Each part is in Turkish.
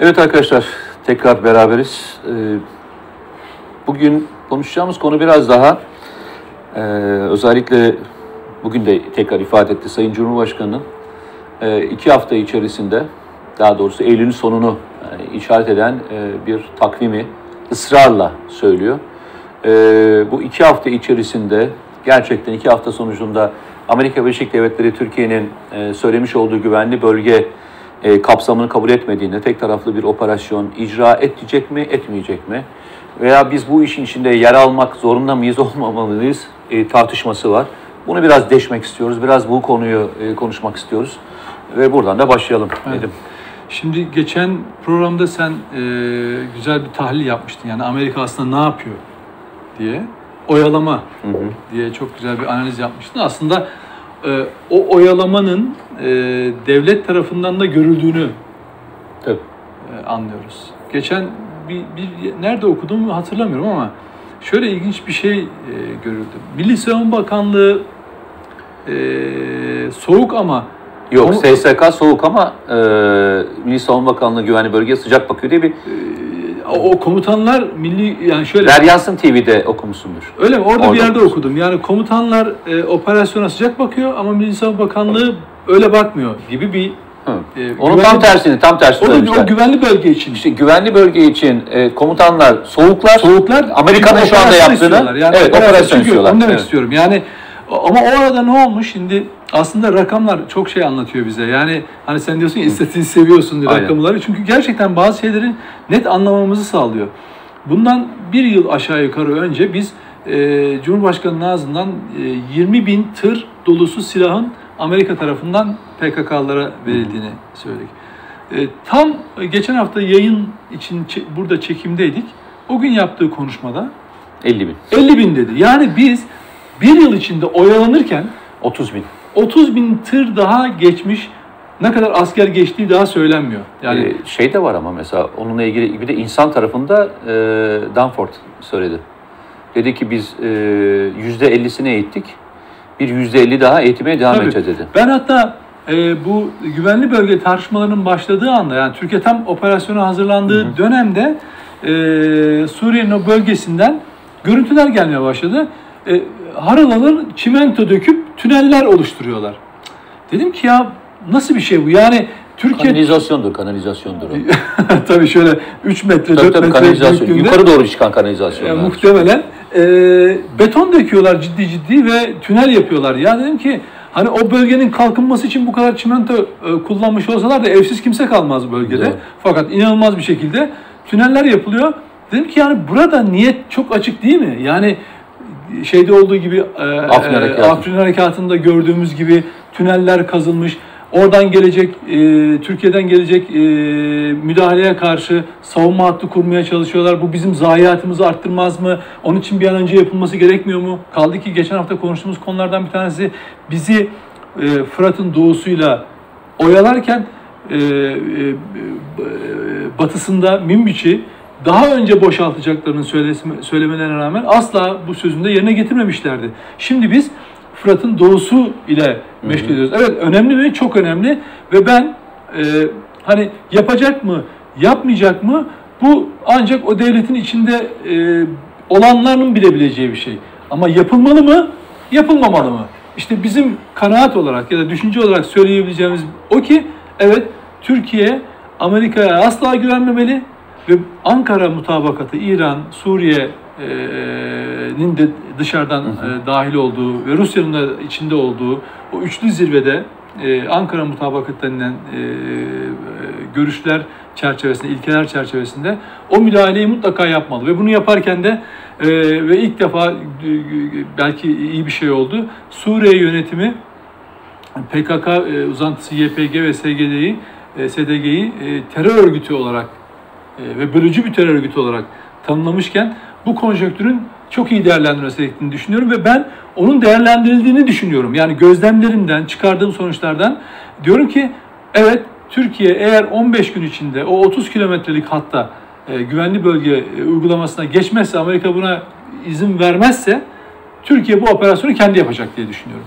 Evet arkadaşlar, tekrar beraberiz. Ee, bugün konuşacağımız konu biraz daha e, özellikle bugün de tekrar ifade etti Sayın Cumhurbaşkanı'nın e, iki hafta içerisinde daha doğrusu Eylül'ün sonunu e, işaret eden bir takvimi ısrarla söylüyor. Bu iki hafta içerisinde gerçekten iki hafta sonucunda Amerika Birleşik Devletleri Türkiye'nin söylemiş olduğu güvenli bölge e, kapsamını kabul etmediğinde tek taraflı bir operasyon icra edecek mi, etmeyecek mi? Veya biz bu işin içinde yer almak zorunda mıyız, olmamalıyız e, tartışması var. Bunu biraz deşmek istiyoruz, biraz bu konuyu e, konuşmak istiyoruz ve buradan da başlayalım evet. dedim. Şimdi geçen programda sen e, güzel bir tahlil yapmıştın. Yani Amerika aslında ne yapıyor diye. Oyalama hı hı. diye çok güzel bir analiz yapmıştın. Aslında e, o oyalamanın e, devlet tarafından da görüldüğünü Tabii. E, anlıyoruz. Geçen bir, bir nerede okudum hatırlamıyorum ama şöyle ilginç bir şey e, görüldü. Milli Savunma Bakanlığı e, soğuk ama Yok Onu, SSK soğuk ama e, Milli Savunma Bakanlığı güvenli bölgeye sıcak bakıyor diye bir o komutanlar milli yani şöyle Deryansın TV'de okumuşsundur. Öyle mi? Orada, Orada bir yerde okumuşsun. okudum. Yani komutanlar e, operasyona sıcak bakıyor ama Milli Savunma Bakanlığı öyle bakmıyor gibi bir e, Onun tam tersini, tam tersini söylemişler. O güvenli bölge için. İşte güvenli bölge için e, komutanlar soğuklar. Soğuklar. Amerika'nın şu anda yaptığını yani evet, operasyon istiyorlar. Onu demek evet. istiyorum. Yani ama o arada ne olmuş şimdi aslında rakamlar çok şey anlatıyor bize. Yani hani sen diyorsun ya istatistiği seviyorsun diye rakamları. Çünkü gerçekten bazı şeyleri net anlamamızı sağlıyor. Bundan bir yıl aşağı yukarı önce biz e, Cumhurbaşkanı'nın ağzından e, 20 bin tır dolusu silahın Amerika tarafından PKK'lara verildiğini söyledik. E, tam geçen hafta yayın için burada çekimdeydik. O gün yaptığı konuşmada 50 bin. 50 bin dedi. Yani biz bir yıl içinde oyalanırken 30 bin. 30 bin tır daha geçmiş ne kadar asker geçtiği daha söylenmiyor. Yani ee, şey de var ama mesela onunla ilgili bir de insan tarafında e, Danford söyledi. Dedi ki biz e, yüzde 50'sini eğittik. Bir yüzde 50 daha eğitmeye devam Tabii. edeceğiz dedi. Ben hatta e, bu güvenli bölge tartışmalarının başladığı anda yani Türkiye tam operasyona hazırlandığı hı hı. dönemde e, Suriye'nin o bölgesinden görüntüler gelmeye başladı. E, harıl çimento döküp tüneller oluşturuyorlar. Dedim ki ya nasıl bir şey bu? Yani Türkiye... Kanalizasyondur, kanalizasyondur tabii şöyle 3 metre, tabii, 4 tabii, metre kanalizasyon. Yukarı doğru çıkan kanalizasyon. E, muhtemelen. E, beton döküyorlar ciddi ciddi ve tünel yapıyorlar. Ya dedim ki hani o bölgenin kalkınması için bu kadar çimento e, kullanmış olsalar da evsiz kimse kalmaz bölgede. Evet. Fakat inanılmaz bir şekilde tüneller yapılıyor. Dedim ki yani burada niyet çok açık değil mi? Yani şeyde olduğu gibi e, Afrin, e, Harekatı. Afrin Harekatı'nda gördüğümüz gibi tüneller kazılmış. Oradan gelecek, e, Türkiye'den gelecek e, müdahaleye karşı savunma hattı kurmaya çalışıyorlar. Bu bizim zayiatımızı arttırmaz mı? Onun için bir an önce yapılması gerekmiyor mu? Kaldı ki geçen hafta konuştuğumuz konulardan bir tanesi bizi e, Fırat'ın doğusuyla oyalarken e, e, e, batısında Minbiç'i daha önce boşaltacaklarını söylemelerine rağmen asla bu sözünde yerine getirmemişlerdi. Şimdi biz Fırat'ın doğusu ile meşgul ediyoruz. Evet önemli mi? Çok önemli ve ben e, hani yapacak mı, yapmayacak mı bu ancak o devletin içinde e, olanların bilebileceği bir şey. Ama yapılmalı mı, yapılmamalı mı? İşte bizim kanaat olarak ya da düşünce olarak söyleyebileceğimiz o ki evet Türkiye Amerika'ya asla güvenmemeli ve Ankara mutabakatı İran, Suriye'nin de dışarıdan hı hı. E, dahil olduğu ve Rusya'nın da içinde olduğu o üçlü zirvede e, Ankara mutabakatı denilen e, görüşler çerçevesinde, ilkeler çerçevesinde o müdahaleyi mutlaka yapmalı. Ve bunu yaparken de ve ilk defa belki iyi bir şey oldu. Suriye yönetimi PKK uzantısı YPG ve SGD'yi SDG'yi terör örgütü olarak e, ve bölücü bir terör örgütü olarak tanımlamışken bu konjonktürün çok iyi değerlendirilmesi gerektiğini düşünüyorum ve ben onun değerlendirildiğini düşünüyorum. Yani gözlemlerimden, çıkardığım sonuçlardan diyorum ki evet Türkiye eğer 15 gün içinde o 30 kilometrelik hatta e, güvenli bölge e, uygulamasına geçmezse, Amerika buna izin vermezse Türkiye bu operasyonu kendi yapacak diye düşünüyorum.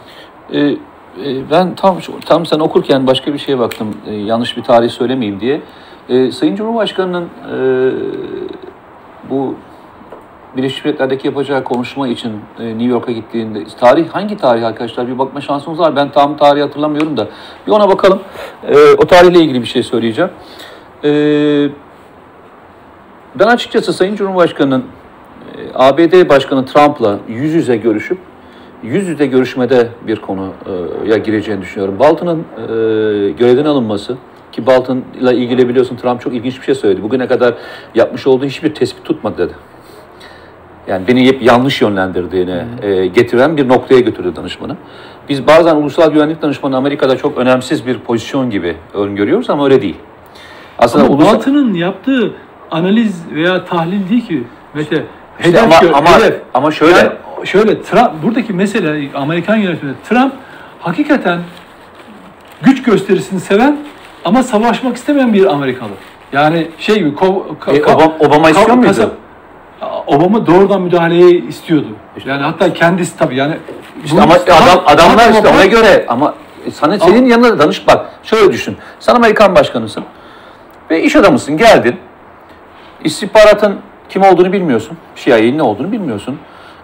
E, e, ben tam tam sen okurken başka bir şeye baktım. E, yanlış bir tarih söylemeyeyim diye. E, Sayın Cumhurbaşkanı'nın e, bu Birleşmiş Milletler'deki yapacağı konuşma için e, New York'a gittiğinde tarih hangi tarih arkadaşlar bir bakma şansımız var. Ben tam tarihi hatırlamıyorum da bir ona bakalım. E, o tarihle ilgili bir şey söyleyeceğim. E, ben açıkçası Sayın Cumhurbaşkanı'nın e, ABD Başkanı Trump'la yüz yüze görüşüp yüz yüze görüşmede bir konuya gireceğini düşünüyorum. Bolton'un e, görevden alınması ki Bolton'la ilgili biliyorsun Trump çok ilginç bir şey söyledi. Bugüne kadar yapmış olduğu hiçbir tespit tutmadı dedi. Yani beni hep yanlış yönlendirdiğini e, getiren bir noktaya götürdü danışmanı. Biz bazen ulusal güvenlik danışmanı Amerika'da çok önemsiz bir pozisyon gibi öngörüyoruz ama öyle değil. Aslında ama ulusal... Batı'nın yaptığı analiz veya tahlil değil ki Mete. İşte ama, gör, ama, hedef. ama şöyle. Yani şöyle Trump, buradaki mesele Amerikan yönetiminde Trump hakikaten güç gösterisini seven ama savaşmak istemeyen bir Amerikalı. Yani şey gibi ko, ka, e, Obama, Obama istiyor muydu? Obama doğrudan müdahaleyi istiyordu. Yani hatta kendisi tabii yani işte ama adam, adamlar işte ona göre ama sana senin ama, yanında danış bak şöyle düşün. Sen Amerikan başkanısın ve iş adamısın geldin. İstihbaratın kim olduğunu bilmiyorsun. CIA'nin ne olduğunu bilmiyorsun.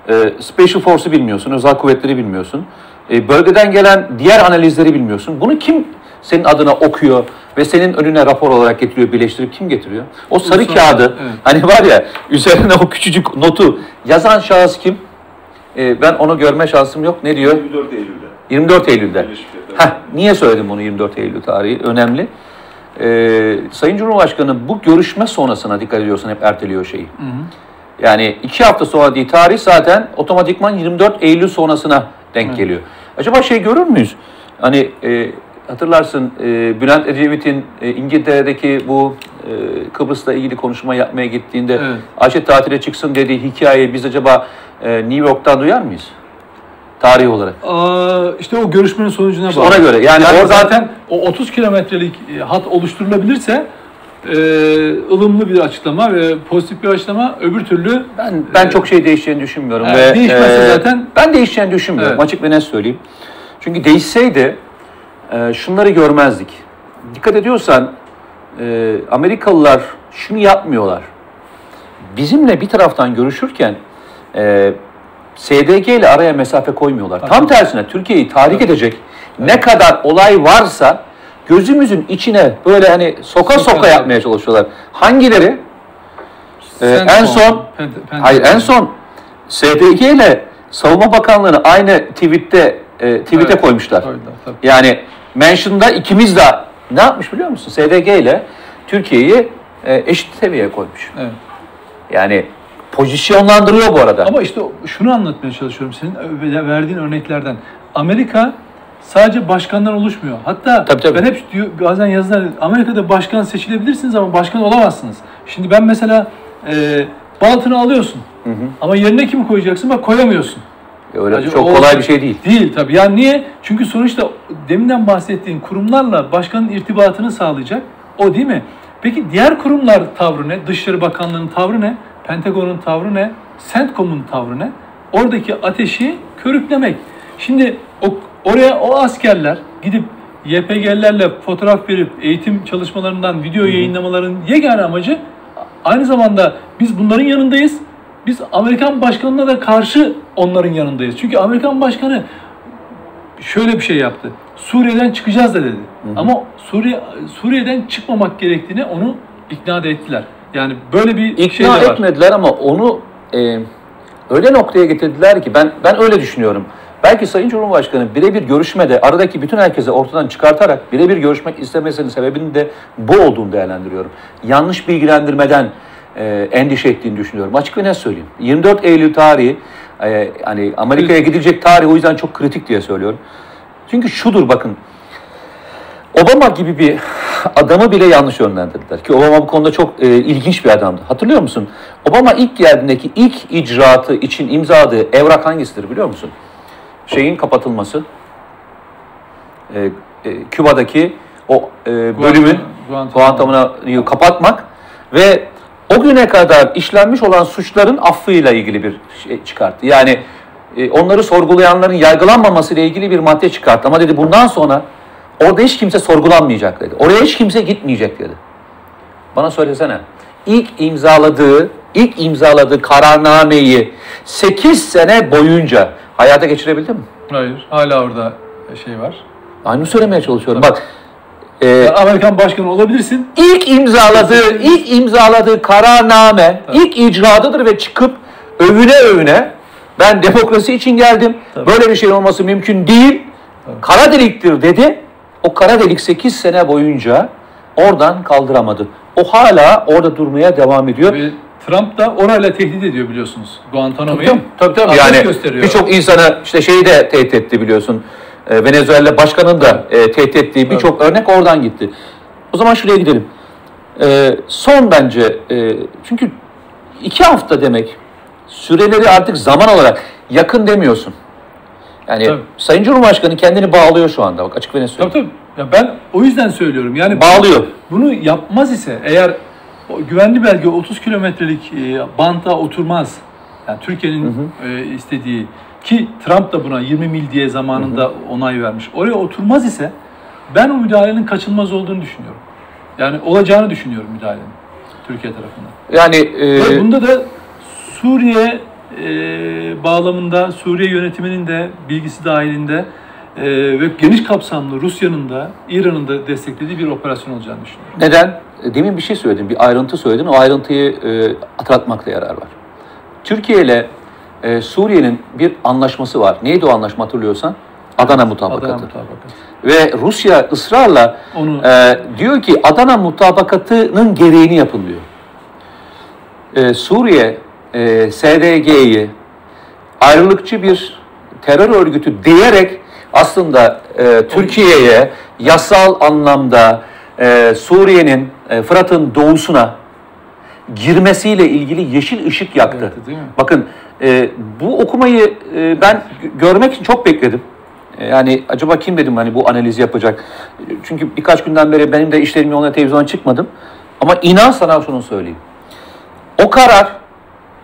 E, Special Force'u bilmiyorsun. Özel kuvvetleri bilmiyorsun. E, bölgeden gelen diğer analizleri bilmiyorsun. Bunu kim senin adına okuyor ve senin önüne rapor olarak getiriyor, birleştirip kim getiriyor? O sarı Ulusal, kağıdı, evet. hani var ya üzerine o küçücük notu yazan şahıs kim? Ee, ben onu görme şansım yok. Ne diyor? 24 Eylül'de. 24 Eylül'de. Heh, niye söyledim bunu 24 Eylül tarihi? Önemli. Ee, Sayın Cumhurbaşkanı bu görüşme sonrasına dikkat ediyorsan hep erteliyor şeyi. Hı hı. Yani iki hafta sonra değil tarih zaten otomatikman 24 Eylül sonrasına denk evet. geliyor. Acaba şey görür müyüz? Hani e, hatırlarsın e, Bülent Ecevit'in e, İngiltere'deki bu e, Kıbrıs'la ilgili konuşma yapmaya gittiğinde evet. Ayşe tatile çıksın dediği hikayeyi biz acaba e, New York'tan duyar mıyız? Tarih olarak. Aa, işte o görüşmenin sonucuna işte bağlı. Ona göre. Yani, yani oradan... zaten o 30 kilometrelik e, hat oluşturulabilirse e, ılımlı bir açıklama ve pozitif bir açıklama öbür türlü ben ben e, çok şey değişeceğini düşünmüyorum yani ve değişmezse e, zaten ben değişeceğini düşünmüyorum evet. açık ve net söyleyeyim. Çünkü değişseydi e, şunları görmezdik. Dikkat ediyorsan e, Amerikalılar şunu yapmıyorlar. Bizimle bir taraftan görüşürken e, SDG ile araya mesafe koymuyorlar. Tabii. Tam tersine Türkiye'yi tahrik Tabii. edecek evet. ne kadar olay varsa gözümüzün içine böyle hani soka soka, soka yapmaya çalışıyorlar. Hangileri? Ee, en son hayır en son SDG ile Savunma Bakanlığı'nı aynı tweette e, tweete evet, koymuşlar. Tabii. Yani Mention'da ikimiz de ne yapmış biliyor musun? SDG ile Türkiye'yi e, eşit seviyeye koymuş. Evet. Yani pozisyonlandırıyor bu arada. Ama işte şunu anlatmaya çalışıyorum senin verdiğin örneklerden. Amerika sadece başkandan oluşmuyor. Hatta tabii, tabii. ben hep diyor, bazen yazılar Amerika'da başkan seçilebilirsiniz ama başkan olamazsınız. Şimdi ben mesela e, Baltını alıyorsun. Hı hı. Ama yerine kimi koyacaksın? Bak koyamıyorsun. Öyle Acaba çok kolay bir şey değil. Değil tabii. Yani niye? Çünkü sonuçta deminden bahsettiğin kurumlarla başkanın irtibatını sağlayacak. O değil mi? Peki diğer kurumlar tavrı ne? Dışişleri Bakanlığı'nın tavrı ne? Pentagon'un tavrı ne? CENTCOM'un tavrı ne? Oradaki ateşi körüklemek. Şimdi o, oraya o askerler gidip YPG'lerle fotoğraf verip eğitim çalışmalarından video yayınlamaların yegane amacı aynı zamanda biz bunların yanındayız biz Amerikan başkanına da karşı onların yanındayız. Çünkü Amerikan başkanı şöyle bir şey yaptı. Suriye'den çıkacağız da dedi. Hı hı. Ama Suriye Suriye'den çıkmamak gerektiğini onu ikna da ettiler. Yani böyle bir ikna şey de var. etmediler ama onu e, öyle noktaya getirdiler ki ben ben öyle düşünüyorum. Belki Sayın Cumhurbaşkanı birebir görüşmede aradaki bütün herkese ortadan çıkartarak birebir görüşmek istemesinin sebebinin de bu olduğunu değerlendiriyorum. Yanlış bilgilendirmeden e, endişe ettiğini düşünüyorum. Açık ve net söyleyeyim. 24 Eylül tarihi e, hani Amerika'ya gidilecek tarih o yüzden çok kritik diye söylüyorum. Çünkü şudur bakın. Obama gibi bir adamı bile yanlış yönlendirdiler. Ki Obama bu konuda çok e, ilginç bir adamdı. Hatırlıyor musun? Obama ilk geldiğindeki ilk icraatı için imzaladığı evrak hangisidir biliyor musun? Şeyin kapatılması. E, e, Küba'daki o e, bölümün Guantanamo'yu kapatmak ve o güne kadar işlenmiş olan suçların affıyla ilgili bir şey çıkarttı. Yani e, onları sorgulayanların yargılanmaması ile ilgili bir madde çıkarttı. Ama dedi bundan sonra orada hiç kimse sorgulanmayacak dedi. Oraya hiç kimse gitmeyecek dedi. Bana söylesene. İlk imzaladığı, ilk imzaladığı kararnameyi 8 sene boyunca hayata geçirebildi mi? Hayır. Hala orada şey var. Aynı söylemeye çalışıyorum. Tabii. Bak e, Amerikan başkanı olabilirsin. ilk imzaladığı, ilk imzaladığı kararname, ilk icradıdır ve çıkıp övüne övüne ben demokrasi için geldim. Tabii. Böyle bir şey olması mümkün değil. Kara deliktir dedi. O kara delik 8 sene boyunca oradan kaldıramadı. O hala orada durmaya devam ediyor. Ve Trump da orayla tehdit ediyor biliyorsunuz. Guantanamo'yu. Tabii tabii. tabii. Adres Yani birçok insanı işte şeyi de tehdit etti biliyorsun. Ee, Venezuela başkanının da e, tehdit ettiği birçok örnek oradan gitti. O zaman şuraya gidelim. Ee, son bence e, çünkü iki hafta demek süreleri artık zaman olarak yakın demiyorsun. Yani Tabii. Sayın Cumhurbaşkanı kendini bağlıyor şu anda. Bak açık ve net Tabii söyleyeyim. tabii. Ya ben o yüzden söylüyorum. Yani Bağlıyor. Bunu yapmaz ise eğer o güvenli belge 30 kilometrelik e, banta oturmaz. Yani Türkiye'nin e, istediği ki Trump da buna 20 mil diye zamanında onay vermiş. Oraya oturmaz ise ben o müdahalenin kaçınılmaz olduğunu düşünüyorum. Yani olacağını düşünüyorum müdahalenin Türkiye tarafından. Yani e, Ve bunda da Suriye e, bağlamında Suriye yönetiminin de bilgisi dahilinde e, ve geniş kapsamlı Rusya'nın da İran'ın da desteklediği bir operasyon olacağını düşünüyorum. Neden? E, Demin bir şey söyledim, bir ayrıntı söyledin. O ayrıntıyı e, hatırlatmakta yarar var. Türkiye ile e, Suriye'nin bir anlaşması var. Neydi o anlaşma hatırlıyorsan? Adana Mutabakatı. Adana mutabakatı. Ve Rusya ısrarla Onu e, diyor ki Adana Mutabakatı'nın gereğini yapın diyor. E, Suriye, e, SDG'yi ayrılıkçı bir terör örgütü diyerek aslında e, Türkiye'ye yasal anlamda e, Suriye'nin e, Fırat'ın doğusuna girmesiyle ilgili yeşil ışık yaktı. Evet? Bakın e, bu okumayı e, ben gö- görmek için çok bekledim. E, yani acaba kim dedim hani bu analizi yapacak. E, Çünkü birkaç günden beri benim de işlerim yoğun televizyona çıkmadım. Ama inan sana şunu söyleyeyim. O karar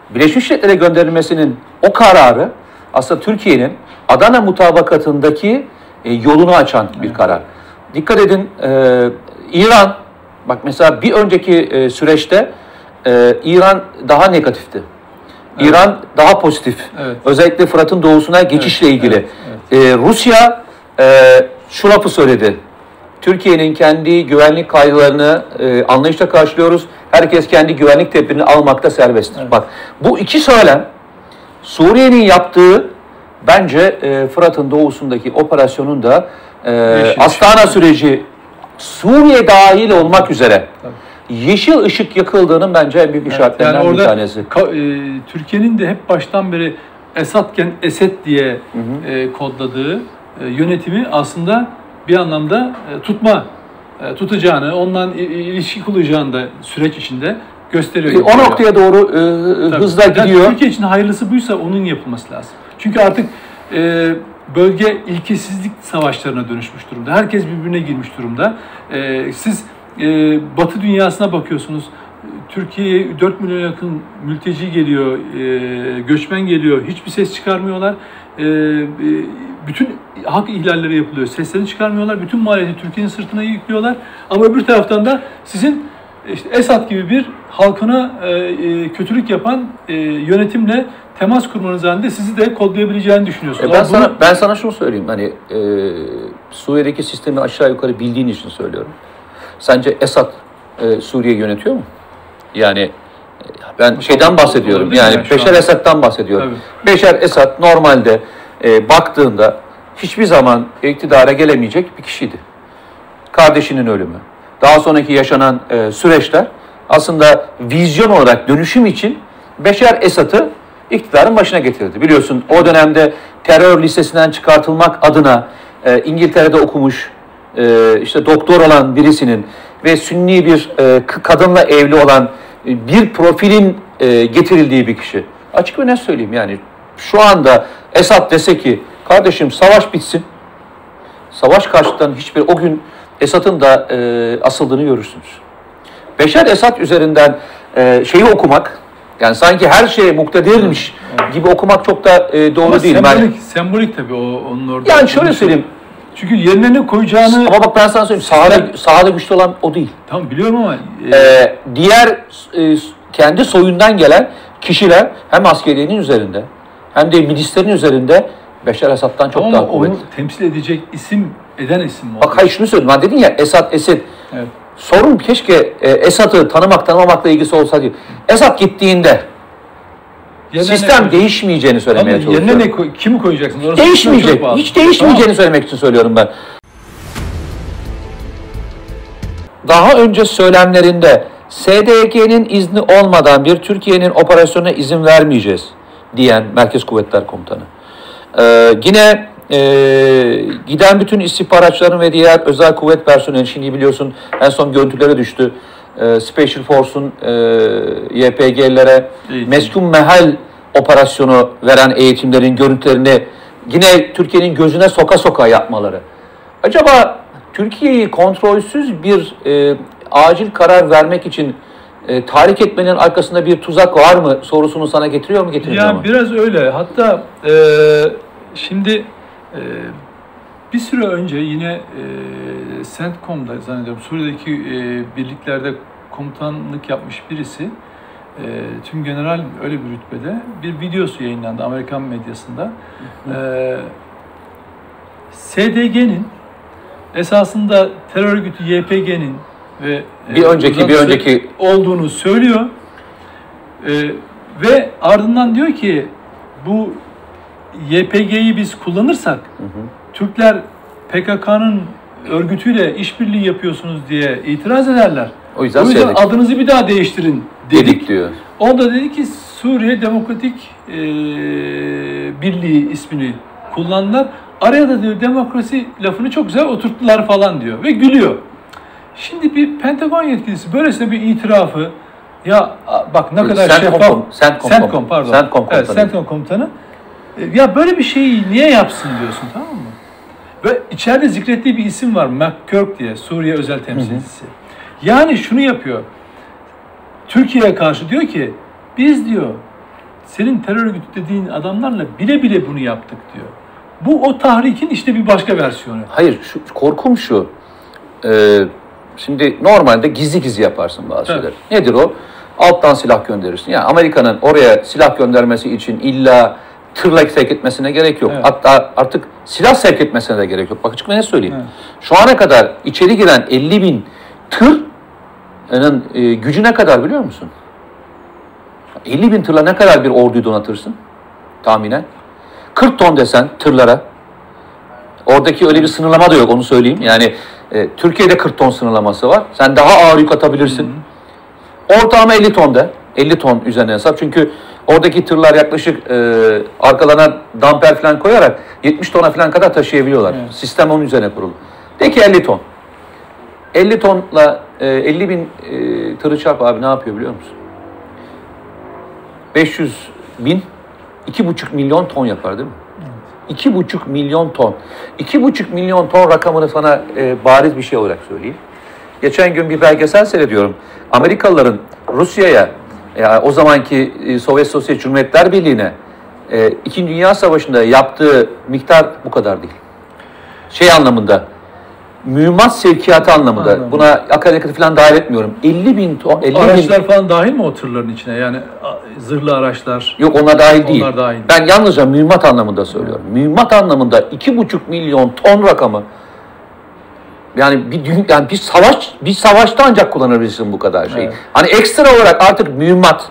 Birleşmiş Milletler'e gönderilmesinin o kararı aslında Türkiye'nin Adana mutabakatındaki e, yolunu açan bir karar. Dikkat edin e, İran bak mesela bir önceki e, süreçte e, İran daha negatifti. İran daha pozitif. Evet. Özellikle Fırat'ın doğusuna geçişle Evet, ilgili. evet, E, Rusya e, şu lafı söyledi. Türkiye'nin kendi güvenlik kaygılarını e, anlayışla karşılıyoruz. Herkes kendi güvenlik tedbirini almakta serbesttir. Evet. Bak bu iki söylem Suriye'nin yaptığı bence e, Fırat'ın doğusundaki operasyonun da e, Astana süreci Suriye dahil olmak üzere Tabii. Yeşil ışık yakıldığının bence en büyük işaretlerinden yani bir orada tanesi. ka- e, Türkiye'nin de hep baştan beri Esadken Esed diye e, kodladığı e, yönetimi aslında bir anlamda e, tutma e, tutacağını, ondan ilişki kuracağını da süreç içinde gösteriyor. E, o noktaya doğru e, Tabii. hızla Yani gidiyor. Türkiye için hayırlısı buysa onun yapılması lazım. Çünkü artık e, bölge ilkesizlik savaşlarına dönüşmüş durumda. Herkes birbirine girmiş durumda. E, siz e, Batı dünyasına bakıyorsunuz. Türkiye'ye 4 milyon yakın mülteci geliyor, e, göçmen geliyor. Hiçbir ses çıkarmıyorlar. E, e, bütün hak ihlalleri yapılıyor. Seslerini çıkarmıyorlar. Bütün maliyeti Türkiye'nin sırtına yüklüyorlar. Ama öbür taraftan da sizin işte Esad gibi bir halkına e, e, kötülük yapan e, yönetimle temas kurmanız halinde sizi de kodlayabileceğini düşünüyorsunuz. E ben Ama bunu- sana ben sana şunu söyleyeyim hani e, Suriye'deki sistemi aşağı yukarı bildiğin için söylüyorum. Sence Esad e, Suriye yönetiyor mu? Yani e, ben şeyden bahsediyorum. Yani anda. Esad'dan bahsediyorum. Beşar Esad normalde e, baktığında hiçbir zaman iktidara gelemeyecek bir kişiydi. Kardeşinin ölümü, daha sonraki yaşanan e, süreçler aslında vizyon olarak dönüşüm için Beşar Esad'ı iktidarın başına getirdi. Biliyorsun o dönemde terör listesinden çıkartılmak adına e, İngiltere'de okumuş e, işte doktor olan birisinin ve sünni bir e, kadınla evli olan e, bir profilin e, getirildiği bir kişi. Açık ve net söyleyeyim yani şu anda Esad dese ki kardeşim savaş bitsin. Savaş karşıtlarının hiçbir o gün Esad'ın da e, asıldığını görürsünüz. Beşer Esad üzerinden e, şeyi okumak yani sanki her şeye muktedirmiş gibi okumak çok da e, doğru Ama değil. sembolik, Yani, sembolik tabii o onun orada. yani şöyle söyleyeyim. Çünkü yerine ne koyacağını... Ama bak ben sana söyleyeyim. Sahada, sahada güçlü olan o değil. Tamam biliyorum ama... e, Ee, diğer e, kendi soyundan gelen kişiler hem askeriyenin üzerinde hem de milislerin üzerinde Beşar Esad'dan çok ama daha onu kuvvetli. temsil edecek isim, eden isim mi? Bak hayır şunu söyledim. Ben dedin ya Esad, Esed. Evet. Sorun keşke e, Esad'ı tanımak tanımamakla ilgisi olsaydı. Esad gittiğinde Yerine ne sistem koy- değişmeyeceğini söylemeye çalışıyorum. yerine ne koy, kimi koyacaksın? Orası çok Değişmeyecek. bağlı. Hiç değişmeyeceğini söylemek için söylüyorum ben. Daha önce söylemlerinde SDG'nin izni olmadan bir Türkiye'nin operasyonuna izin vermeyeceğiz diyen Merkez Kuvvetler Komutanı. Ee, yine e, giden bütün istihbaratçıların ve diğer özel kuvvet personeli şimdi biliyorsun en son görüntülere düştü. Ee, Special Force'un e, YPG'lere meskun mehal operasyonu veren eğitimlerin görüntülerini yine Türkiye'nin gözüne soka soka yapmaları. Acaba Türkiye'yi kontrolsüz bir e, acil karar vermek için e, tahrik etmenin arkasında bir tuzak var mı sorusunu sana getiriyor mu getirmiyor Ya mu? biraz öyle. Hatta e, şimdi e, bir süre önce yine e, CENTCOM'da zannediyorum Suriye'deki e, birliklerde komutanlık yapmış birisi e, tüm general öyle bir rütbede bir videosu yayınlandı Amerikan medyasında. E, SDG'nin esasında terör örgütü YPG'nin ve e, Bir önceki- bir önceki- olduğunu söylüyor. E, ve ardından diyor ki bu YPG'yi biz kullanırsak Türkler PKK'nın örgütüyle işbirliği yapıyorsunuz diye itiraz ederler. O yüzden o yüzden söyledik. adınızı bir daha değiştirin dedik. Dedik diyor. O da dedi ki Suriye Demokratik e, Birliği ismini kullandılar. Araya da diyor demokrasi lafını çok güzel oturttular falan diyor ve gülüyor. Şimdi bir Pentagon yetkilisi böylesine bir itirafı ya bak ne kadar CENTCOM şeffaf. kom- CENTCOM CENTCOM, pardon. CENTCOM Evet, komutanı. CENTCOM komutanı. E, Ya böyle bir şeyi niye yapsın diyorsun tamam? Ve içeride zikrettiği bir isim var McCurk diye Suriye özel temsilcisi. Yani şunu yapıyor. Türkiye'ye karşı diyor ki biz diyor senin terör örgütü dediğin adamlarla bile bile bunu yaptık diyor. Bu o tahrikin işte bir başka versiyonu. Hayır, şu, korkum şu. Ee, şimdi normalde gizli gizli yaparsın bazı Evet. şeyler. Nedir o? Alttan silah gönderirsin. Yani Amerika'nın oraya silah göndermesi için illa tırla sevk etmesine gerek yok. Evet. Hatta artık silah sevk etmesine de gerek yok. Bak açık ne söyleyeyim. Evet. Şu ana kadar içeri giren 50 bin tırın e, gücü ne kadar biliyor musun? 50 bin tırla ne kadar bir orduyu donatırsın? Tahminen. 40 ton desen tırlara. Oradaki öyle bir sınırlama da yok onu söyleyeyim. Yani e, Türkiye'de 40 ton sınırlaması var. Sen daha ağır yük atabilirsin. Ortalama 50 ton de. 50 ton üzerine hesap. Çünkü oradaki tırlar yaklaşık e, arkalarına damper falan koyarak 70 tona falan kadar taşıyabiliyorlar. Evet. Sistem onun üzerine kurulu. De ki 50 ton. 50 tonla e, 50 bin e, tırı çarp abi ne yapıyor biliyor musun? 500 bin 2,5 milyon ton yapar değil mi? 2,5 milyon ton. 2,5 milyon ton rakamını sana e, bariz bir şey olarak söyleyeyim. Geçen gün bir belgesel seyrediyorum. Amerikalıların Rusya'ya, yani o zamanki e, Sovyet Sosyalist Cumhuriyetler Birliği'ne e, İkinci Dünya Savaşı'nda yaptığı miktar bu kadar değil. Şey anlamında, mühimmat sevkiyatı anlamında. Anladım. Buna akaryakıtı falan dahil etmiyorum. 50 bin ton, 50 bin... Araçlar falan dahil mi o tırların içine? Yani zırhlı araçlar. Yok onlar dahil değil. Onlar dahil. Ben yalnızca mühimmat anlamında söylüyorum. Mühimmat anlamında 2,5 milyon ton rakamı yani bir yani bir savaş bir savaşta ancak kullanabilirsin bu kadar şeyi. Evet. Hani ekstra olarak artık mühimmat,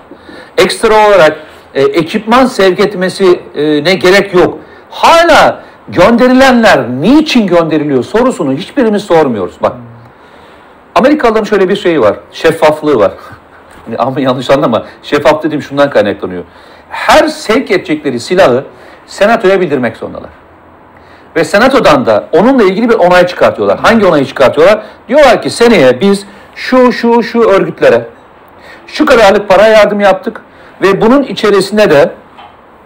ekstra olarak e, ekipman sevk etmesi e, ne gerek yok. Hala gönderilenler niçin gönderiliyor sorusunu hiçbirimiz sormuyoruz. Bak. Amerikalıların şöyle bir şeyi var. Şeffaflığı var. Hani Ama yanlış anlama. Şeffaf dediğim şundan kaynaklanıyor. Her sevk edecekleri silahı senatoya bildirmek zorundalar. Ve senatodan da onunla ilgili bir onay çıkartıyorlar. Hangi onayı çıkartıyorlar? Diyorlar ki seneye biz şu şu şu örgütlere şu kadarlık para yardım yaptık ve bunun içerisinde de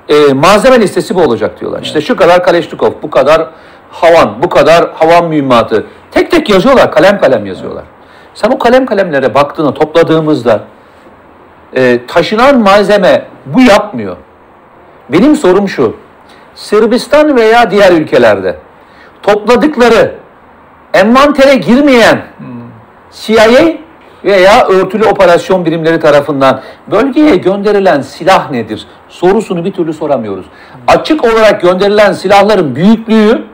e, malzeme listesi bu olacak diyorlar. İşte şu kadar Kaleşnikov, bu kadar havan, bu kadar havan mühimmatı. Tek tek yazıyorlar, kalem kalem yazıyorlar. Sen o kalem kalemlere baktığında, topladığımızda e, taşınan malzeme bu yapmıyor. Benim sorum şu. Sırbistan veya diğer ülkelerde topladıkları envantere girmeyen CIA veya örtülü operasyon birimleri tarafından bölgeye gönderilen silah nedir? Sorusunu bir türlü soramıyoruz. Açık olarak gönderilen silahların büyüklüğü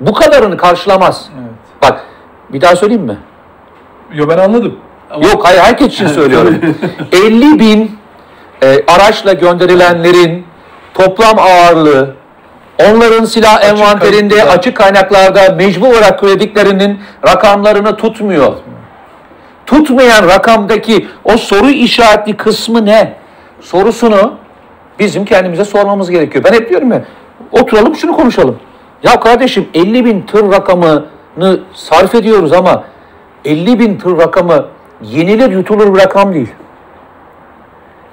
bu kadarını karşılamaz. Evet. Bak bir daha söyleyeyim mi? Yo ben anladım. Ama Yok hayır herkes için söylüyorum. 50 bin e, araçla gönderilenlerin toplam ağırlığı onların silah envanterinde kayıtlı. açık kaynaklarda mecbur olarak söylediklerinin rakamlarını tutmuyor. Tutmayan rakamdaki o soru işaretli kısmı ne? Sorusunu bizim kendimize sormamız gerekiyor. Ben hep diyorum ya oturalım şunu konuşalım. Ya kardeşim 50 bin tır rakamını sarf ediyoruz ama 50 bin tır rakamı yenilir yutulur bir rakam değil.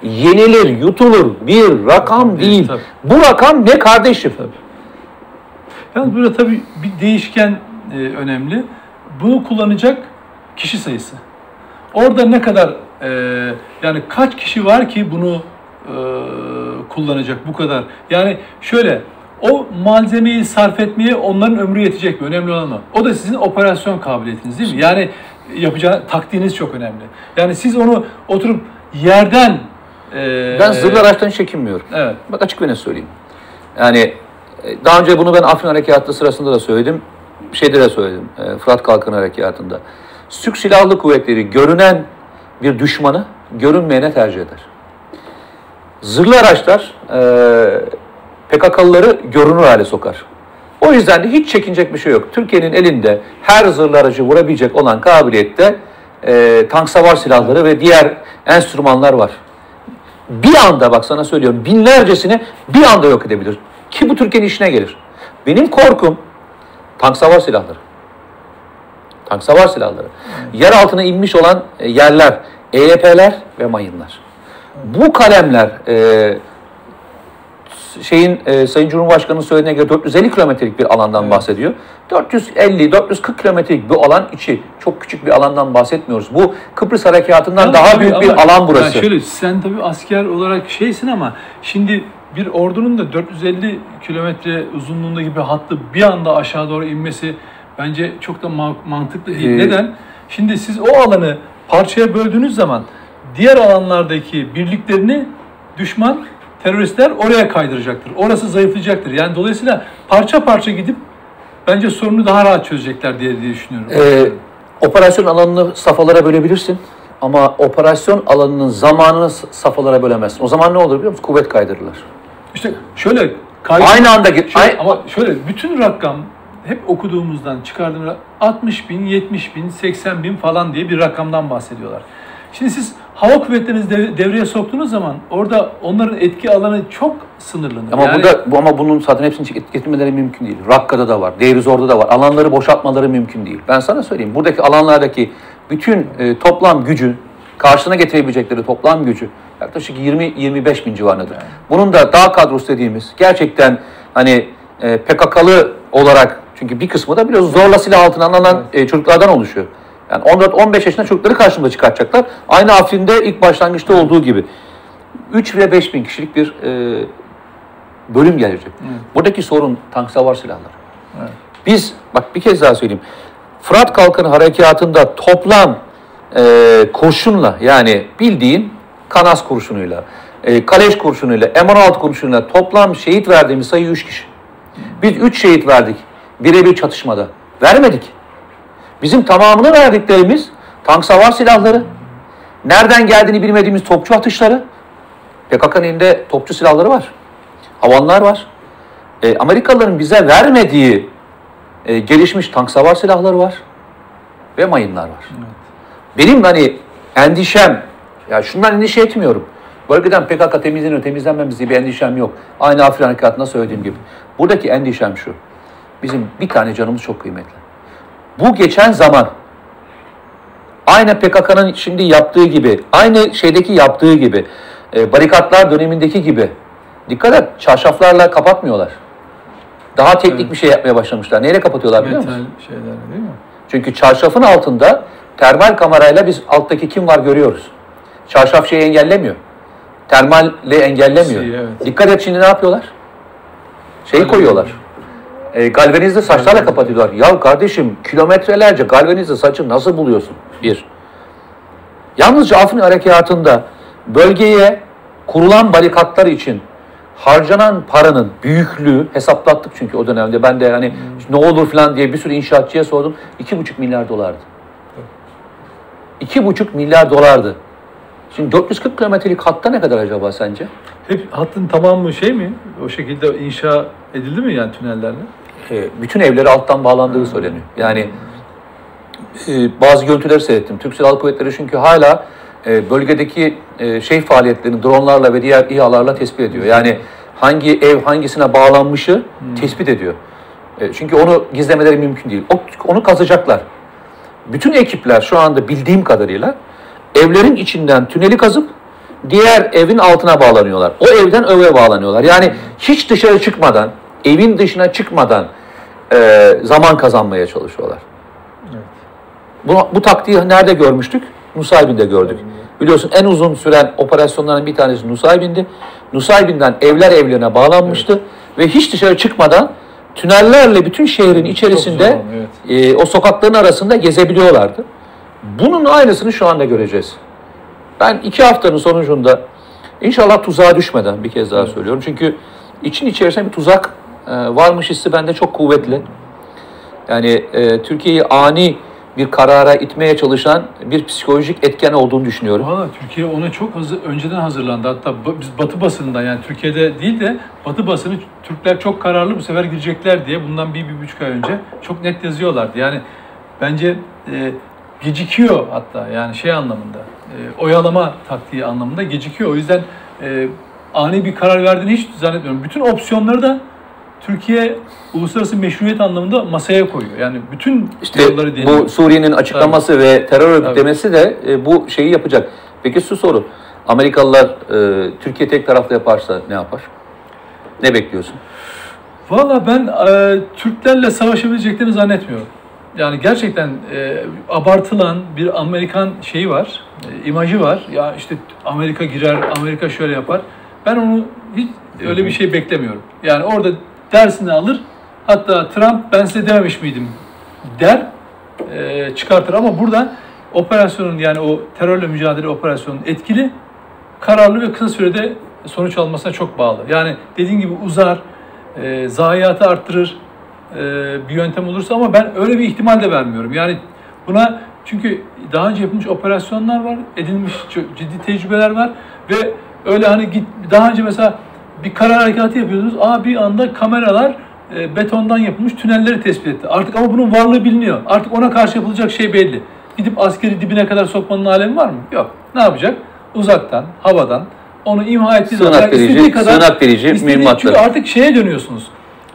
Yenilir yutulur bir rakam Değil, değil. tabii. Bu rakam ne kardeşim? Yalnız burada tabii bir değişken e, önemli. Bunu kullanacak kişi sayısı. Orada ne kadar e, yani kaç kişi var ki bunu e, kullanacak bu kadar. Yani şöyle o malzemeyi sarf etmeye onların ömrü yetecek mi? Önemli olan o. O da sizin operasyon kabiliyetiniz değil mi? Yani yapacağı taktiğiniz çok önemli. Yani siz onu oturup yerden e, Ben zırhlı araçtan hiç çekinmiyorum. Evet. Bak açık ve net söyleyeyim. Yani e, daha önce bunu ben Afrin Harekatı sırasında da söyledim. Şeyde de söyledim. e, Fırat Kalkın Harekatı'nda. Türk Silahlı Kuvvetleri görünen bir düşmanı görünmeyene tercih eder. Zırhlı araçlar e, PKK'lıları görünür hale sokar. O yüzden de hiç çekinecek bir şey yok. Türkiye'nin elinde her zırhlı aracı vurabilecek olan kabiliyette e, tank savar silahları ve diğer enstrümanlar var bir anda bak sana söylüyorum binlercesini bir anda yok edebilir. Ki bu Türkiye'nin işine gelir. Benim korkum tank savar silahları. Tank savar silahları. Yer altına inmiş olan e, yerler, EYP'ler ve mayınlar. Bu kalemler e, şeyin e, Sayın Cumhurbaşkanı'nın söylediğine göre 450 kilometrelik bir alandan bahsediyor. 450-440 kilometrelik bu alan içi çok küçük bir alandan bahsetmiyoruz. Bu Kıbrıs Harekatı'ndan Ya daha tabii büyük bir alan burası. Ya şöyle sen tabii asker olarak şeysin ama şimdi bir ordunun da 450 kilometre uzunluğundaki bir hattı bir anda aşağı doğru inmesi bence çok da ma- mantıklı değil. Ee, Neden? Şimdi siz o alanı parçaya böldüğünüz zaman diğer alanlardaki birliklerini düşman teröristler oraya kaydıracaktır. Orası zayıflayacaktır. Yani dolayısıyla parça parça gidip bence sorunu daha rahat çözecekler diye, diye düşünüyorum. Ee, operasyon alanını safhalara bölebilirsin. Ama operasyon alanının zamanını safhalara bölemezsin. O zaman ne olur biliyor musun? Kuvvet kaydırırlar. İşte şöyle kaydı- Aynı anda git. Şöyle, ama şöyle bütün rakam hep okuduğumuzdan çıkardığım ra- 60 bin, 70 bin, 80 bin falan diye bir rakamdan bahsediyorlar. Şimdi siz hava kuvvetlerinizi dev- devreye soktuğunuz zaman orada onların etki alanı çok sınırlanır. Ama Yani- burada bu ama bunun zaten hepsini getirmeleri mümkün değil. Rakka'da da var, Deirizor'da da var. Alanları boşaltmaları mümkün değil. Ben sana söyleyeyim. Buradaki alanlardaki bütün e, toplam gücü, karşına getirebilecekleri toplam gücü yaklaşık 20-25 bin civarındadır. Bunun da dağ kadrosu dediğimiz gerçekten hani e, PKK'lı olarak çünkü bir kısmı da biliyoruz zorla silah altına alınan e, çocuklardan oluşuyor. Yani 14-15 yaşında çocukları karşımıza çıkartacaklar. Aynı Afrin'de ilk başlangıçta olduğu gibi. 3 ile 5 bin kişilik bir e, bölüm gelecek. Buradaki sorun tank savar silahları. Evet. Biz bak bir kez daha söyleyeyim. Fırat Kalkın Harekatı'nda toplam e, kurşunla yani bildiğin Kanas kurşunuyla, e, Kaleş kurşunuyla, M16 kurşunuyla toplam şehit verdiğimiz sayı 3 kişi. Biz 3 şehit verdik birebir çatışmada. Vermedik. Bizim tamamını verdiklerimiz tank savar silahları, nereden geldiğini bilmediğimiz topçu atışları, PKK'nın elinde topçu silahları var. Havanlar var. E, Amerikalıların bize vermediği e, gelişmiş tank savar silahları var ve mayınlar var. Benim hani endişem, ya şundan endişe etmiyorum. Bölgeden PKK temizlenir, temizlenmemiz diye bir endişem yok. Aynı Afrin Harekatı'nda söylediğim gibi. Buradaki endişem şu. Bizim bir tane canımız çok kıymetli. Bu geçen zaman aynı PKK'nın şimdi yaptığı gibi, aynı şeydeki yaptığı gibi, e, barikatlar dönemindeki gibi dikkat et çarşaflarla kapatmıyorlar. Daha teknik Evet. bir şey yapmaya başlamışlar. Neyle kapatıyorlar biliyor musun? Metal şeyler değil mi? Çünkü çarşafın altında termal kamerayla biz alttaki kim var görüyoruz. Çarşaf şeyi engellemiyor. Termalle engellemiyor. Şeyi, evet. Dikkat et şimdi ne yapıyorlar? Şeyi koyuyorlar. E, galvanizli saçlarla kapatıyorlar. Ya kardeşim kilometrelerce galvanizli saçı nasıl buluyorsun? Bir. Yalnızca Afrin Harekatı'nda bölgeye kurulan barikatlar için harcanan paranın büyüklüğü hesaplattık çünkü o dönemde ben de hani ne olur falan diye bir sürü inşaatçıya sordum. 2,5 milyar dolardı. 2,5 milyar dolardı. Şimdi 440 kilometrelik hatta ne kadar acaba sence? Hep hattın tamamı şey mi? O şekilde inşa edildi mi yani tünellerle? E, bütün evleri alttan bağlandığı söyleniyor. Yani e, bazı görüntüleri seyrettim. Türk Silahlı Kuvvetleri çünkü hala e, bölgedeki şey faaliyetlerini dronlarla ve diğer İHA'larla tespit ediyor. Yani hangi ev hangisine bağlanmışı tespit ediyor. Çünkü onu gizlemeleri mümkün değil. Onu kazacaklar. Bütün ekipler şu anda bildiğim kadarıyla evlerin içinden tüneli kazıp diğer evin altına bağlanıyorlar. O evden öve bağlanıyorlar. Yani hiç dışarı çıkmadan, evin dışına çıkmadan e, zaman kazanmaya çalışıyorlar. Bu, bu taktiği nerede görmüştük? Nusaybin'de gördük. Biliyorsun en uzun süren operasyonların bir tanesi Nusaybin'di. Nusaybin'den evler evlerine bağlanmıştı ve hiç dışarı çıkmadan tünellerle bütün şehrin içerisinde zor, evet. e, o sokakların arasında gezebiliyorlardı. Bunun aynısını şu anda göreceğiz. Ben iki haftanın sonucunda inşallah tuzağa düşmeden bir kez daha söylüyorum. Çünkü için içerisinde bir tuzak e, varmış hissi bende çok kuvvetli. Yani e, Türkiye'yi ani bir karara itmeye çalışan bir psikolojik etken olduğunu düşünüyorum. Valla Türkiye ona çok hazır, önceden hazırlandı. Hatta biz Batı basınında yani Türkiye'de değil de Batı basını Türkler çok kararlı bu sefer girecekler diye bundan bir, bir buçuk ay önce çok net yazıyorlardı. Yani bence e, gecikiyor hatta yani şey anlamında e, oyalama taktiği anlamında gecikiyor. O yüzden e, ani bir karar verdiğini hiç zannetmiyorum. Bütün opsiyonları da Türkiye uluslararası meşruiyet anlamında masaya koyuyor. Yani bütün İşte yolları deniyor. bu Suriye'nin açıklaması ve terör örgütlemesi de e, bu şeyi yapacak. Peki şu soru. Amerikalılar e, Türkiye tek taraflı yaparsa ne yapar? Ne bekliyorsun? Valla ben e, Türklerle savaşabileceklerini zannetmiyorum. Yani gerçekten e, abartılan bir Amerikan şeyi var, e, imajı var. Ya işte Amerika girer, Amerika şöyle yapar. Ben onu hiç öyle bir şey beklemiyorum. Yani orada dersini alır. Hatta Trump ben size dememiş miydim der, e, çıkartır. Ama burada operasyonun yani o terörle mücadele operasyonun etkili, kararlı ve kısa sürede sonuç almasına çok bağlı. Yani dediğin gibi uzar, e, zayiatı arttırır e, bir yöntem olursa ama ben öyle bir ihtimal de vermiyorum. Yani buna çünkü daha önce yapılmış operasyonlar var, edinmiş çok ciddi tecrübeler var ve öyle hani git daha önce mesela bir karar harekatı yapıyordunuz. Aa bir anda kameralar e, betondan yapılmış tünelleri tespit etti. Artık ama bunun varlığı biliniyor. Artık ona karşı yapılacak şey belli. Gidip askeri dibine kadar sokmanın alemi var mı? Yok. Ne yapacak? Uzaktan, havadan onu imha ettiği Sığınak verici, kadar sığınak verici mühimmatları. Çünkü artık şeye dönüyorsunuz.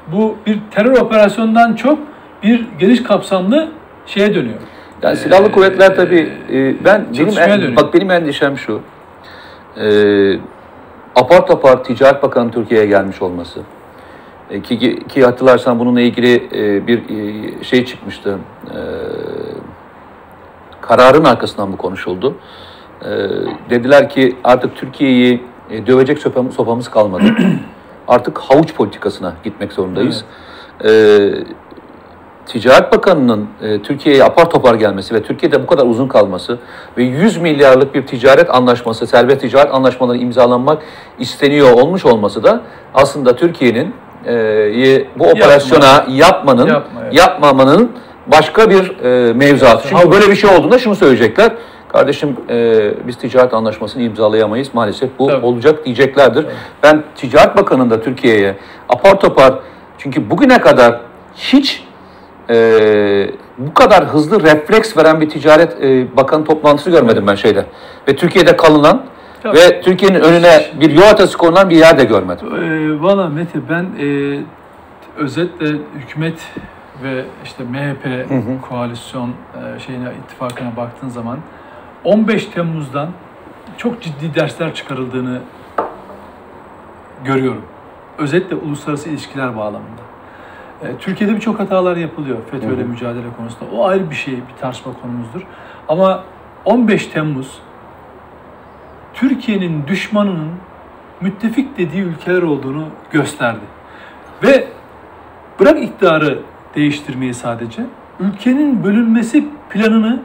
Bu bir terör operasyonundan çok bir geniş kapsamlı şeye dönüyor. Yani silahlı Ee, kuvvetler tabii e, ben benim en, dönüyor. bak benim endişem şu. E, apar topar Ticaret Bakanı Türkiye'ye gelmiş olması. E, ki, ki hatırlarsan bununla ilgili e, bir e, şey çıkmıştı. E, kararın arkasından bu konuşuldu. E, dediler ki artık Türkiye'yi e, dövecek sopamız, sopamız kalmadı. artık havuç politikasına gitmek zorundayız. E, Ticaret Bakanı'nın e, Türkiye'ye apar topar gelmesi ve Türkiye'de bu kadar uzun kalması ve 100 milyarlık bir ticaret anlaşması, serbest ticaret anlaşmaları imzalanmak isteniyor olmuş olması da aslında Türkiye'nin e, bu operasyona yapmanın, Yapma, evet. yapmamanın başka bir e, mevzuatı. Çünkü böyle bir şey olduğunda şunu söyleyecekler. Kardeşim e, biz ticaret anlaşmasını imzalayamayız maalesef bu Tabii. olacak diyeceklerdir. Ben Ticaret Bakanı'nın da Türkiye'ye apar topar çünkü bugüne kadar hiç e, bu kadar hızlı refleks veren bir ticaret e, bakanı toplantısı görmedim ben şeyde. Ve Türkiye'de kalınan Tabii. ve Türkiye'nin önüne bir yol haritası konulan bir yer de görmedim. Ee, Valla Mete ben e, özetle hükümet ve işte MHP koalisyon e, şeyine ittifakına baktığın zaman 15 Temmuz'dan çok ciddi dersler çıkarıldığını görüyorum. Özetle uluslararası ilişkiler bağlamında. E, Türkiye'de birçok hatalar yapılıyor FETÖ'yle mücadele konusunda. O ayrı bir şey, bir tartışma konumuzdur. Ama 15 Temmuz Türkiye'nin düşmanının müttefik dediği ülkeler olduğunu gösterdi. Ve bırak iktidarı değiştirmeyi sadece, ülkenin bölünmesi planını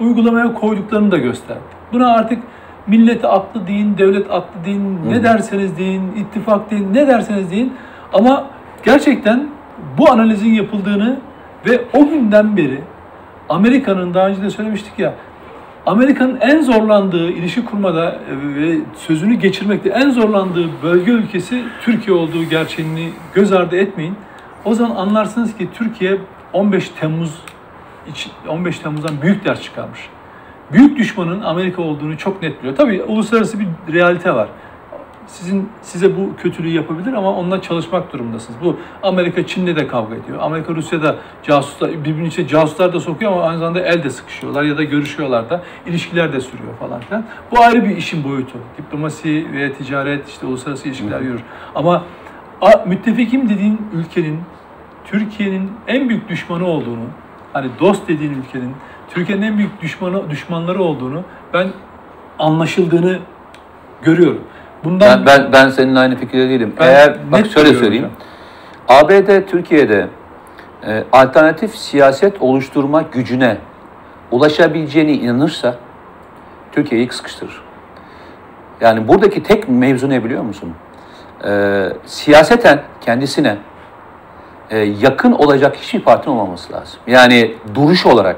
uygulamaya koyduklarını da gösterdi. Buna artık milleti aklı deyin, devlet aklı deyin, ne derseniz deyin, ittifak deyin, ne derseniz deyin. Ama gerçekten bu analizin yapıldığını ve o günden beri Amerika'nın daha önce de söylemiştik ya Amerika'nın en zorlandığı ilişki kurmada e, ve sözünü geçirmekte en zorlandığı bölge ülkesi Türkiye olduğu gerçeğini göz ardı etmeyin. O zaman anlarsınız ki Türkiye 15 Temmuz 15 Temmuz'dan büyük ders çıkarmış. Büyük düşmanın Amerika olduğunu çok net biliyor. Tabii uluslararası bir realite var sizin size bu kötülüğü yapabilir ama onunla çalışmak durumundasınız. Bu Amerika Çin'le de kavga ediyor. Amerika Rusya'da casuslar birbirinin içine casuslar da sokuyor ama aynı zamanda el de sıkışıyorlar ya da görüşüyorlar da ilişkiler de sürüyor falan filan. Bu ayrı bir işin boyutu. Diplomasi ve ticaret işte uluslararası ilişkiler yürür. Ama müttefikim dediğin ülkenin Türkiye'nin en büyük düşmanı olduğunu, hani dost dediğin ülkenin Türkiye'nin en büyük düşmanı düşmanları olduğunu ben anlaşıldığını görüyorum. Bundan ben, ben, ben senin aynı fikirde değilim. Eğer bak şöyle söyleyeyim. Hocam. ABD Türkiye'de e, alternatif siyaset oluşturma gücüne ulaşabileceğine inanırsa Türkiye'yi sıkıştırır. Yani buradaki tek mevzu ne biliyor musun? E, siyaseten kendisine e, yakın olacak hiçbir partinin olmaması lazım. Yani duruş olarak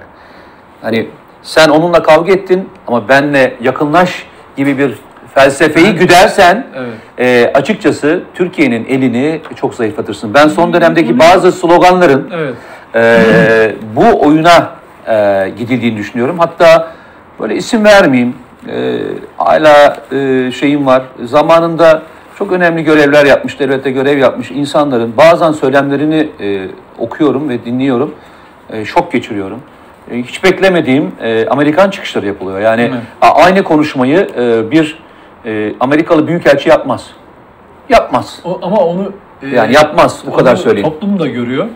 hani sen onunla kavga ettin ama benle yakınlaş gibi bir felsefeyi güdersen evet. e, açıkçası Türkiye'nin elini çok zayıflatırsın. Ben son dönemdeki bazı sloganların evet. e, bu oyuna e, gidildiğini düşünüyorum. Hatta böyle isim vermeyeyim. E, hala e, şeyim var. Zamanında çok önemli görevler yapmış, devlette görev yapmış insanların bazen söylemlerini e, okuyorum ve dinliyorum. E, şok geçiriyorum. E, hiç beklemediğim e, Amerikan çıkışları yapılıyor. Yani aynı konuşmayı e, bir e, Amerikalı büyükelçi yapmaz. Yapmaz. O, ama onu e, yani yapmaz. Bu kadar söyleyeyim. Toplum da görüyor.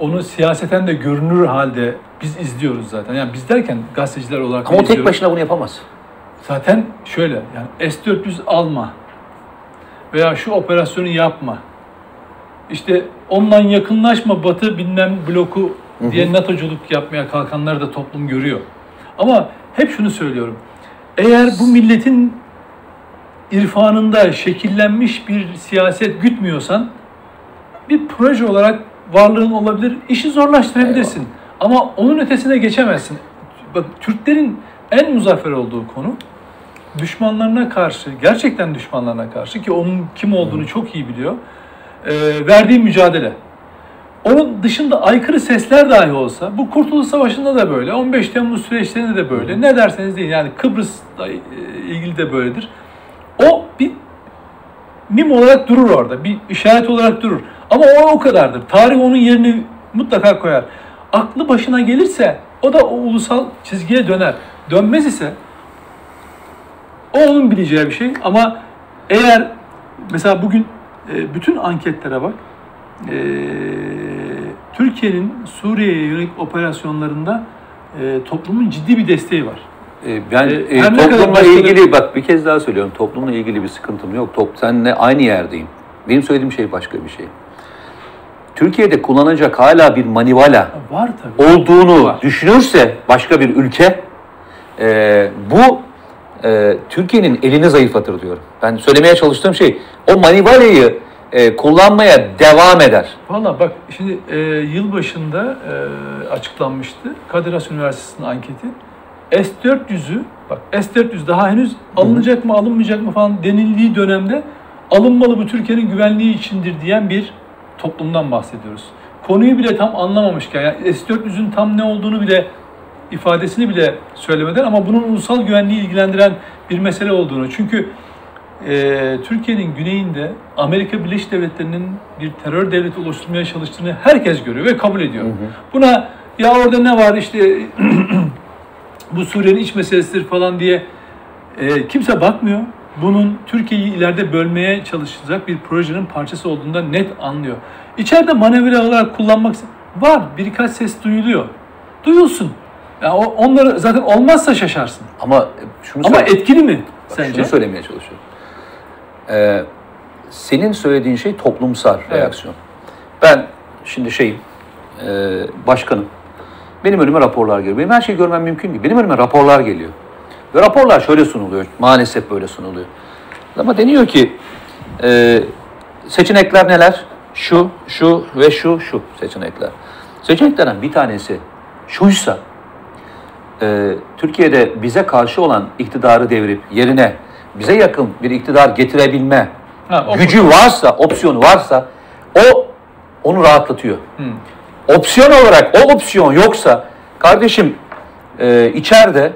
Onu siyaseten de görünür halde biz izliyoruz zaten. Yani biz derken gazeteciler olarak Ama o tek başına bunu yapamaz. Zaten şöyle yani S-400 alma veya şu operasyonu yapma. İşte ondan yakınlaşma Batı bilmem bloku diye NATO'culuk yapmaya kalkanları da toplum görüyor. Ama hep şunu söylüyorum. Eğer bu milletin irfanında şekillenmiş bir siyaset gütmüyorsan bir proje olarak varlığın olabilir, işi zorlaştırabilirsin. Eyvallah. Ama onun ötesine geçemezsin. Bak Türklerin en muzaffer olduğu konu düşmanlarına karşı, gerçekten düşmanlarına karşı ki onun kim olduğunu çok iyi biliyor, e, verdiği mücadele. Onun dışında aykırı sesler dahi olsa, bu Kurtuluş Savaşı'nda da böyle, 15 Temmuz süreçlerinde de böyle, ne derseniz deyin yani Kıbrıs'la ilgili de böyledir. O bir mim olarak durur orada. Bir işaret olarak durur. Ama o o kadardır. Tarih onun yerini mutlaka koyar. Aklı başına gelirse o da o ulusal çizgiye döner. Dönmez ise o onun bileceği bir şey. Ama eğer mesela bugün e, bütün anketlere bak. E, Türkiye'nin Suriye'ye yönelik operasyonlarında e, toplumun ciddi bir desteği var. Ee, ben e, e toplumla ilgili bak bir kez daha söylüyorum. Toplumla ilgili bir sıkıntım yok. Top seninle aynı yerdeyim. Benim söylediğim şey başka bir şey. Türkiye'de kullanacak hala bir manivala var tabii. olduğunu var. düşünürse başka bir ülke e, bu e, Türkiye'nin elini zayıflatır diyorum. Ben söylemeye çalıştığım şey o manivalayı e, kullanmaya devam eder. Valla bak şimdi e, yılbaşında e, açıklanmıştı Kadir Has Üniversitesi'nin anketi. S-400'ü, bak S-400 daha henüz alınacak mı alınmayacak mı falan denildiği dönemde alınmalı bu Türkiye'nin güvenliği içindir diyen bir toplumdan bahsediyoruz. Konuyu bile tam anlamamışken, yani S-400'ün tam ne olduğunu bile ifadesini bile söylemeden ama bunun ulusal güvenliği ilgilendiren bir mesele olduğunu. Çünkü e, Türkiye'nin güneyinde Amerika Birleşik Devletleri'nin bir terör devleti oluşturmaya çalıştığını herkes görüyor ve kabul ediyor. Hı hı. Buna ya orada ne var işte bu Suriye'nin iç meselesidir falan diye e, kimse bakmıyor. Bunun Türkiye'yi ileride bölmeye çalışacak bir projenin parçası olduğunda net anlıyor. İçeride manevra olarak kullanmak var. Birkaç ses duyuluyor. Duyulsun. Ya yani onları zaten olmazsa şaşarsın. Ama şunu Ama etkili mi Bak, sence? Şunu söylemeye çalışıyorum. Ee, senin söylediğin şey toplumsal evet. reaksiyon. Ben şimdi şeyim, e, başkanım. Benim önüme raporlar geliyor. Benim her şeyi görmem mümkün değil. Benim önüme raporlar geliyor. Ve raporlar şöyle sunuluyor. Maalesef böyle sunuluyor. Ama deniyor ki e, seçenekler neler? Şu, şu ve şu, şu seçenekler. Seçeneklerden bir tanesi şuysa e, Türkiye'de bize karşı olan iktidarı devirip yerine bize yakın bir iktidar getirebilme Ha, gücü varsa, opsiyonu varsa o onu rahatlatıyor. Opsiyon olarak o opsiyon yoksa kardeşim e, içeride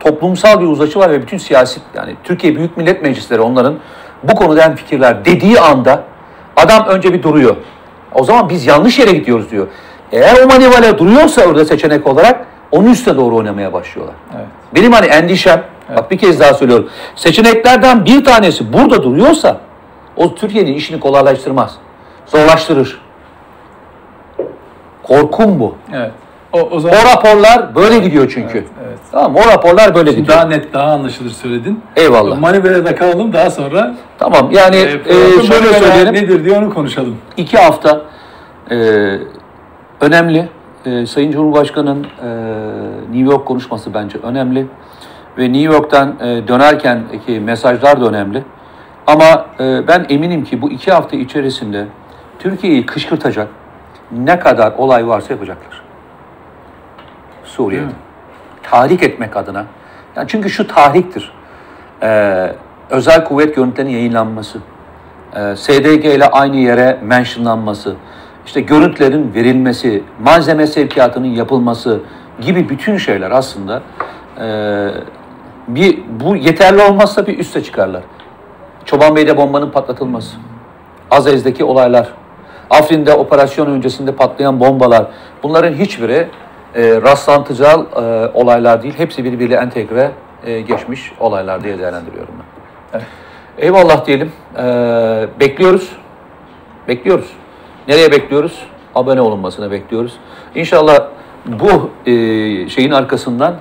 toplumsal bir uzlaşı var ve bütün siyasi yani Türkiye Büyük Millet Meclisleri onların bu konuda fikirler dediği anda adam önce bir duruyor. O zaman biz yanlış yere gidiyoruz diyor. Eğer o manivale duruyorsa orada seçenek olarak onun üstüne doğru oynamaya başlıyorlar. Evet. Benim hani endişem, bak bir kez daha söylüyorum. Seçeneklerden bir tanesi burada duruyorsa o Türkiye'nin işini kolaylaştırmaz. Zorlaştırır. Korkum bu. Evet. O, o zaman O raporlar böyle gidiyor çünkü. Evet, evet. Tamam o raporlar böyle gidiyor. daha net, daha anlaşılır söyledin. Eyvallah. Manivele de kalalım daha sonra Tamam yani e, e, şöyle söyleyelim. nedir diye onu konuşalım. İki hafta e, önemli. E, Sayın Cumhurbaşkanı'nın e, New York konuşması bence önemli. Ve New York'tan e, dönerkenki mesajlar da önemli. Ama e, ben eminim ki bu iki hafta içerisinde Türkiye'yi kışkırtacak ne kadar olay varsa yapacaklar. Suriye'de. Mi? Tahrik etmek adına. Yani çünkü şu tahriktir. Ee, özel kuvvet görüntülerinin yayınlanması, e, SDG ile aynı yere mentionlanması, işte görüntülerin verilmesi, malzeme sevkiyatının yapılması gibi bütün şeyler aslında e, bir bu yeterli olmazsa bir üste çıkarlar. Çoban Bey'de bombanın patlatılması, Azez'deki olaylar, Afrin'de operasyon öncesinde patlayan bombalar, bunların hiçbiri e, rastlantıcı e, olaylar değil, hepsi birbiriyle entegre e, geçmiş olaylar diye değerlendiriyorum ben. Eyvallah diyelim. Ee, bekliyoruz. Bekliyoruz. Nereye bekliyoruz? Abone olunmasını bekliyoruz. İnşallah bu e, şeyin arkasından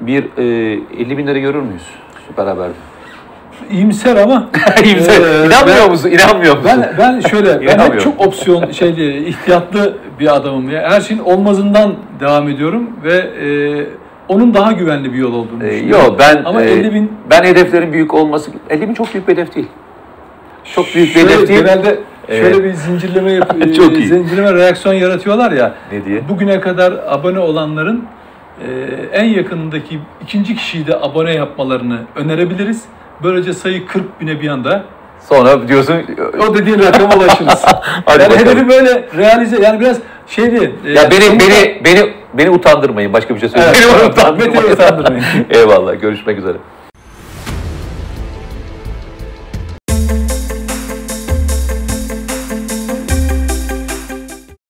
bir e, 50 bin lira görür müyüz? Süper Haber'de. İyimser ama İmza- Ee, İnanmıyor ben- musun? İnanmıyor musun? Ben ben şöyle ben hep çok opsiyon şeyli ihtiyatlı bir adamım ya. Her şeyin olmazından devam ediyorum ve e, onun daha güvenli bir yol olduğunu Ee, düşünüyorum. Yok ben ama e, 50 bin ben hedeflerin büyük olması 50 bin çok büyük bir hedef değil. Çok büyük bir şöyle, hedef değil. Genelde şöyle Evet. bir zincirleme yap- Çok e, iyi. zincirleme reaksiyon yaratıyorlar ya. Ne diye? Bugüne kadar abone olanların e, en yakınındaki ikinci kişiyi de abone yapmalarını önerebiliriz. Böylece sayı 40 bine bir anda Sonra diyorsun o dediğin rakama ulaşırız. Hadi yani hedefi böyle realize yani biraz şeydi. e, ya beni sonuçta- beni beni beni utandırmayın. Başka bir şey söyleyeyim. Evet, beni utandırmayın. Utandırmayın. Eyvallah. Görüşmek üzere.